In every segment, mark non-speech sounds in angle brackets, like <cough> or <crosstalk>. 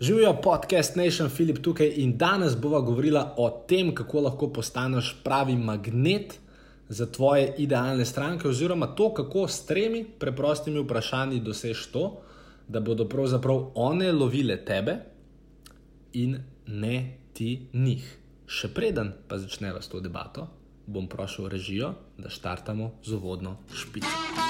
Živijo podcast Nation, Filip tukaj in danes bova govorila o tem, kako lahko postaneš pravi magnet za tvoje idealne stranke, oziroma to, kako s tremi preprostimi vprašanji dosež to, da bodo pravzaprav one lovile tebe in ne ti njih. Še preden pa začneva s to debato, bom prosil režijo, da štartamo z uvodno špico.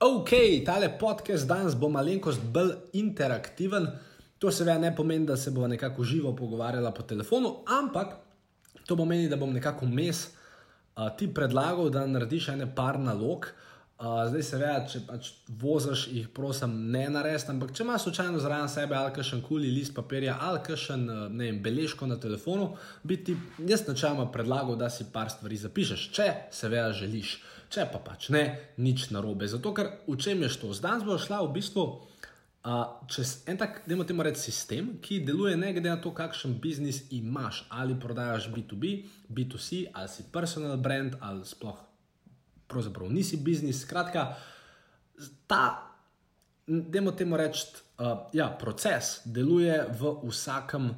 Ok, tale podcast danes bo malenkost bolj interaktiven. To seveda ne pomeni, da se bo nekako živo pogovarjala po telefonu, ampak to pomeni, da bom nekako mes uh, ti predlagal, da narediš ene par nalog. Uh, zdaj, seveda, če pač voziš, jih prosim, ne narediš, ampak če imaš slučajno zraven sebe ali kakšen kuli list papirja ali kakšen ne vem, beležko na telefonu, bi ti jaz načeloma predlagal, da si par stvari zapišeš, če seveda želiš če pa pač ne, nič narobe. Zato, ker v čem je to? Zdaj bo šla v bistvu uh, čez en tak, da imamo reči, sistem, ki deluje ne glede na to, kakšen biznis imaš, ali prodajaš B2B, B2C, ali si personal brand, ali sploh pravzaprav nisi biznis. Skratka, ta, da imamo temu reči, uh, ja, proces deluje v vsakem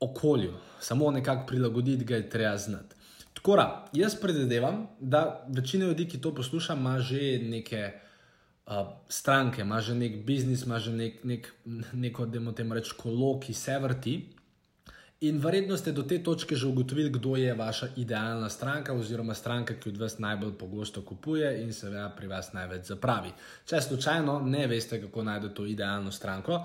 okolju, samo nekako prilagoditi ga je treba znati. Tako da, jaz predvidevam, da večina ljudi, ki to posluša, ima že neke uh, stranke, ima že nek biznis, ima že nek, nek, neko, da imamo temu reči, kolo, ki se vrti. In verjetno ste do te točke že ugotovili, kdo je vaša idealna stranka, oziroma stranka, ki od vas najbolj pogosto kupuje in seveda pri vas največ zapravi. Če slučajno ne veste, kako najti to idealno stranko,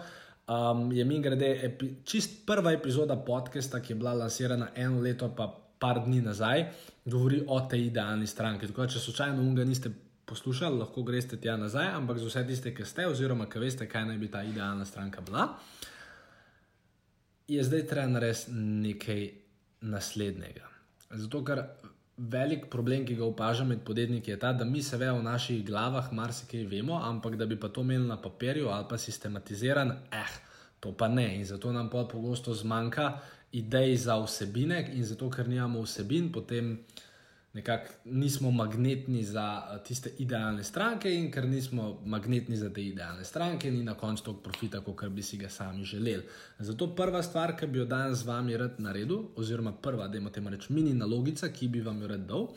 um, je mi grede epi, čist prva epizoda podcasta, ki je bila lansirana eno leto, pa par dni nazaj, govori o tej idealni stranki. Tako da, če slučajno unga niste poslušali, lahko greste tja nazaj, ampak za vse tiste, ki ste, oziroma ki veste, kaj naj bi ta idealna stranka bila, je zdaj treba narediti nekaj naslednjega. Zato, ker velik problem, ki ga opažam med podjetniki, je ta, da mi se ve v naših glavah marsikaj vemo, ampak da bi pa to imeli na papirju ali pa sistematiziran, eh, to pa ne. In zato nam pa pogosto zmanjka idej za vsebine, in zato, ker nimamo vsebin, potem nekako nismo magnetni za eh, tiste idealne stranke, in ker nismo magnetni za te idealne stranke, ni na koncu toliko profita, kot bi si ga sami želeli. Zato prva stvar, ki bi jo danes z vami rad naredil, oziroma prva, da imate reči mini nalogica, ki bi vam jo rad dal,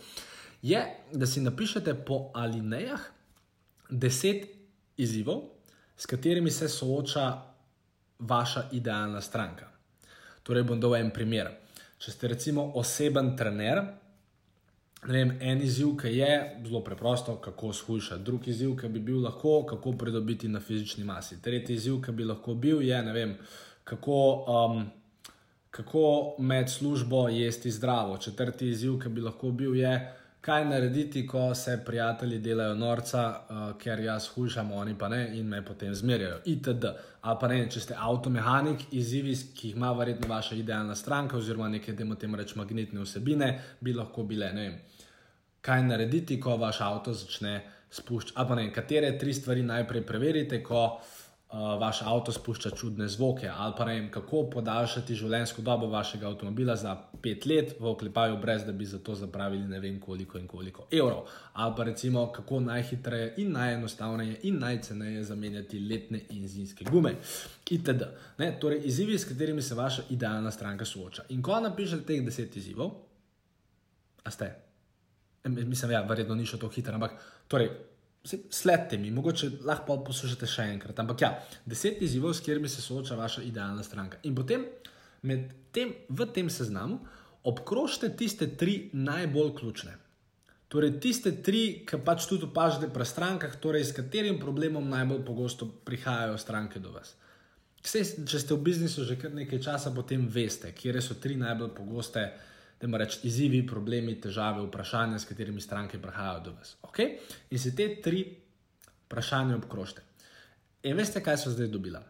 je, da si napišete po alinejah deset izzivov, s katerimi se sooča vaša idealna stranka. Torej, bom dal en primer. Če ste recimo oseben trener, vem, en izziv, ki je zelo preprosto, kako shujšati, drugi izziv, ki bi bil lahko, kako pridobiti na fizični masi. Tretji izziv, ki bi lahko bil, je vem, kako, um, kako med službo jesti zdravo. Četrti izziv, ki bi lahko bil, je kaj narediti, ko se prijatelji delajo norca, uh, ker jaz hujšam, oni pa ne in me potem zmerjajo. Itd. Ali pa ne, če ste avtomehanik, izzivi, ki jih ima verjetno vaša idealna stranka, oziroma neke temu reč magnetne vsebine, bi lahko bile, ne vem, kaj narediti, ko vaš avto začne spuščati. Ali pa ne, katere tri stvari najprej preverite, ko uh, vaš avto spušča čudne zvoke, ali pa ne vem, kako podaljšati življenjsko dobo vašega avtomobila za pet let v oklepaju, brez da bi za to zapravili ne vem koliko in koliko evrov. Ali pa recimo, kako najhitreje in najenostavneje in najceneje zamenjati letne in zimske gume. Itd. Ne? Torej, izzivi, s katerimi se vaša idealna stranka sooča. In ko napišete teh deset izzivov, a ste. Mislim, ja, verjetno ni šlo tako hitro, ampak torej, Sledite mi, mogoče lahko poslušate še enkrat. Ampak ja, deset izzivov, s katerimi se sooča vaša idealna stranka. In potem tem, v tem seznamu obkrožite tiste tri najbolj ključne. Torej, tiste tri, ki pač tudi opažate pri strankah, torej s katerim problemom najbolj pogosto prihajajo stranke do vas. Vse, če ste v biznisu že kar nekaj časa, potem veste, kje so tri najbolj pogoste da ima reči izzivi, problemi, težave, vprašanja, s katerimi stranke prihajajo do vas. Okay? In se te tri vprašanja obkrožite. In veste, kaj so zdaj dobila?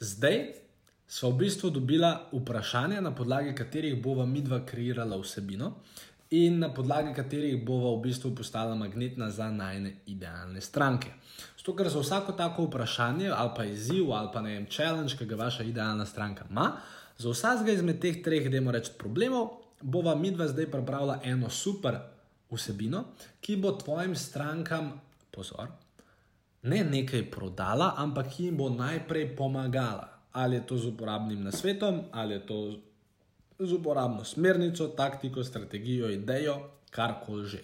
Zdaj so v bistvu dobila vprašanja, na podlagi katerih bova midva kreirala vsebino in na podlagi katerih bova v bistvu postala magnetna za najne idealne stranke. Zato, ker za vsako tako vprašanje, ali pa izziv, ali pa ne vem, challenge, ki ga vaša idealna stranka ima, za vsakega izmed teh treh, da imamo reči, problemov, bova midva zdaj pripravila eno super vsebino, ki bo tvojim strankam, pozor, ne nekaj prodala, ampak jim bo najprej pomagala. Ali je to z uporabnim nasvetom, ali je to z uporabno smernico, taktiko, strategijo, idejo, karkoli že.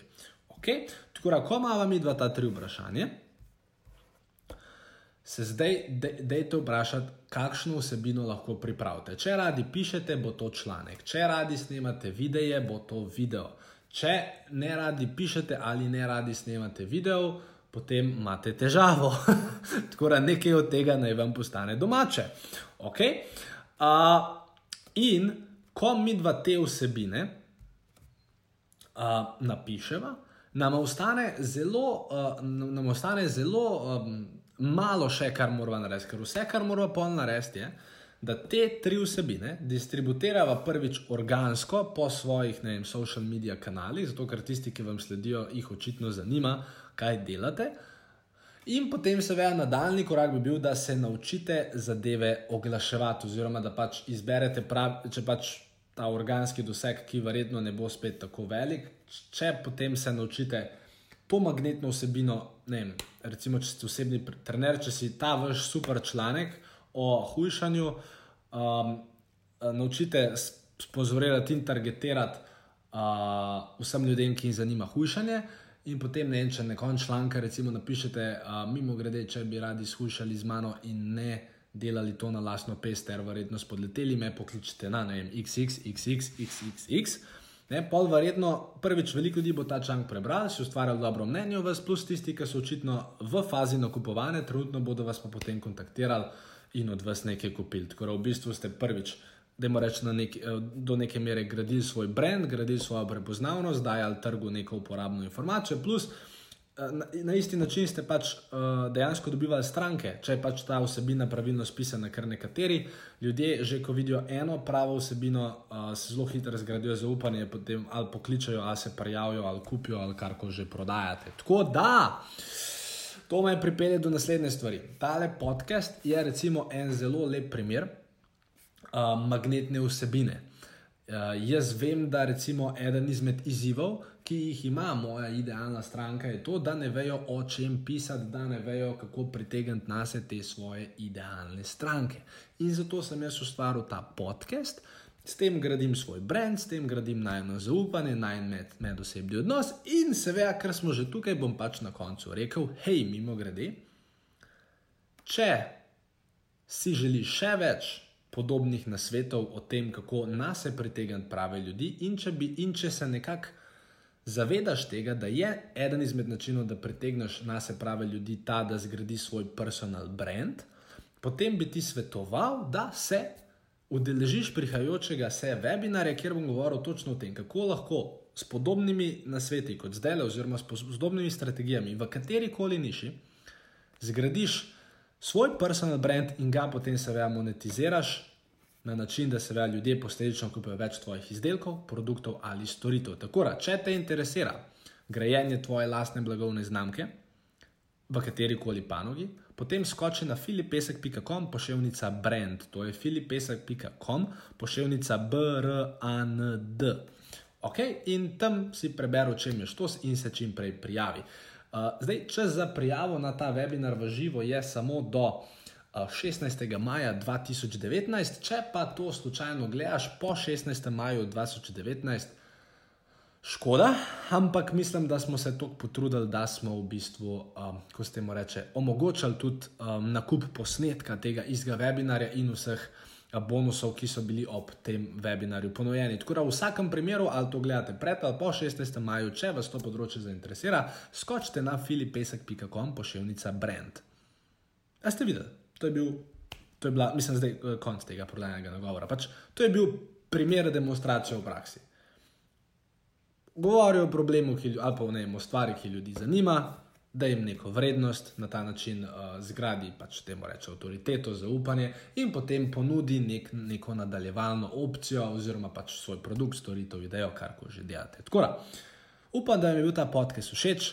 Okay? Tako da, ko imamo mi dva ta tri vprašanja, se zdaj dejte vprašati, kakšno vsebino lahko pripravite. Če radi pišete, bo to članek, če radi snemate videe, bo to video. Če ne radi pišete ali ne radi snemate video, potem imate težavo. <laughs> Tako da nekaj od tega naj vam postane domače. Okay? Uh, in ko mi dva te vsebine uh, napišemo, nam ostane zelo, uh, nam ostane zelo um, malo še, kar moramo narediti. Ker vse, kar moramo pol narediti, je, da te tri vsebine distribuiramo prvič organsko po svojih vem, social media kanalih, zato ker tisti, ki vam sledijo, jih očitno zanima, kaj delate. In potem, seveda, nadaljni korak bi bil, da se naučite zadeve oglaševati, oziroma da pač izberete pravi, če pač ta organski doseg, ki verjetno ne bo spet tako velik. Če potem se naučite to magnetno vsebino, ne vem, recimo, če ste osebni trener, če si ta vaš super članek o hujšanju, um, naučite spozorirati in targetirati uh, vsem ljudem, ki jih zanima hujšanje. In potem, ne vem, če nekaj članka, recimo, napišete, uh, mimo grede, če bi radi skušali z mano in ne delali to na lastno pest, ter verjetno spodleteli me, pokličite na vem, XX, XX, XXX. Ne, pol verjetno prvič veliko ljudi bo ta članek prebral, si ustvarjal dobro mnenje o vas, plus tisti, ki so očitno v fazi nakupovanja, trenutno bodo vas pa potem kontaktirali in od vas nekaj kupili. Tako da v bistvu ste prvič, da moramo reči, nek, eh, do neke mere gradili svoj brand, gradili svojo prepoznavnost, dajali trgu neko uporabno informacijo, plus na, na isti način ste pač uh, dejansko dobivali stranke, če je pač ta vsebina pravilno spisana, ker nekateri ljudje, že ko vidijo eno pravo vsebino, uh, se zelo hitro zgradijo zaupanje, potem ali pokličajo, ali se prijavijo, ali kupijo, ali kar koli že prodajate. Tako da. To me pripelje do naslednje stvari. Tale podcast je recimo en zelo lep primer uh, magnetne vsebine. Uh, jaz vem, da recimo eden izmed izzivov, ki jih ima moja idealna stranka, je to, da ne vejo, o čem pisati, da ne vejo, kako pritegniti na se te svoje idealne stranke. In zato sem jaz ustvaril ta podcast, s tem gradim svoj brand, s tem gradim najmo zaupanje, najmo med, medosebni odnos. In seveda, ker smo že tukaj, bom pač na koncu rekel: hej, mimo grede, če si želiš še več. Podobnih nasvetov o tem, kako nas pritegniti prave ljudi, in če, bi, in če se nekako zavedaš tega, da je eden izmed načinov, da pritegneš na se prave ljudi, ta, da zgradi svoj personal brand, potem bi ti svetoval, da se udeležiš prihajajočega se webinarja, kjer bom govoril točno o tem, kako lahko s podobnimi nasveti kot zdaj, oziroma s podobnimi strategijami v kateri koli niši, zgradiš svoj personal brand in ga potem seveda monetiziraš na način, da se veja ljudje posledično kupijo več tvojih izdelkov, produktov ali storitev. Tako da, če te interesira grajenje tvoje lastne blagovne znamke v kateri koli panogi, potem skoči na filipesek.com pošiljka brand, to je filipesek.com pošiljka brand. Okay? In tam si preberi, čem je štos in se čim prej prijavi. Uh, zdaj, če za prijavo na ta webinar v živo je samo do 16. maja 2019, če pa to slučajno gledaš po 16. maju 2019, škoda, ampak mislim, da smo se tako potrudili, da smo v bistvu, um, ko ste mu reče, omogočali tudi um, nakup posnetka tega istega webinarja in vseh. Bonusov, ki so bili ob tem webinarju ponujeni. Tako da v vsakem primeru, ali to gledate pred ali po 16. maju, če vas to področje zainteresira, skočite na filipesek.com pošiljka brand. A ste videli? To je bil, to je bila, mislim, zdaj eh, konc tega prolajnega nagovora. Pač, to je bil primer demonstracije v praksi. Govorijo o problemu, ki, ali pa ne, o stvari, ki ljudi zanima, da jim neko vrednost na ta način uh, zgradi, pač temu reče avtoriteto, zaupanje in potem ponudi nek, neko nadaljevalno opcijo oziroma pač svoj produkt, storitev, idejo, kar ko že delate. Tako da, upam, da mi je bil ta podcast všeč.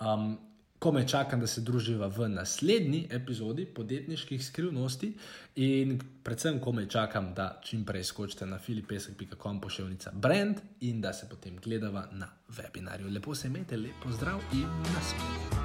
Um, Ko me čakam, da se druživa v naslednji epizodi podjetniških skrivnosti, in predvsem, ko me čakam, da čim prej skočite na filipesek.com pošiljka brand in da se potem gledava na webinarju. Lepo se imejte, lepo zdrav in naslednji.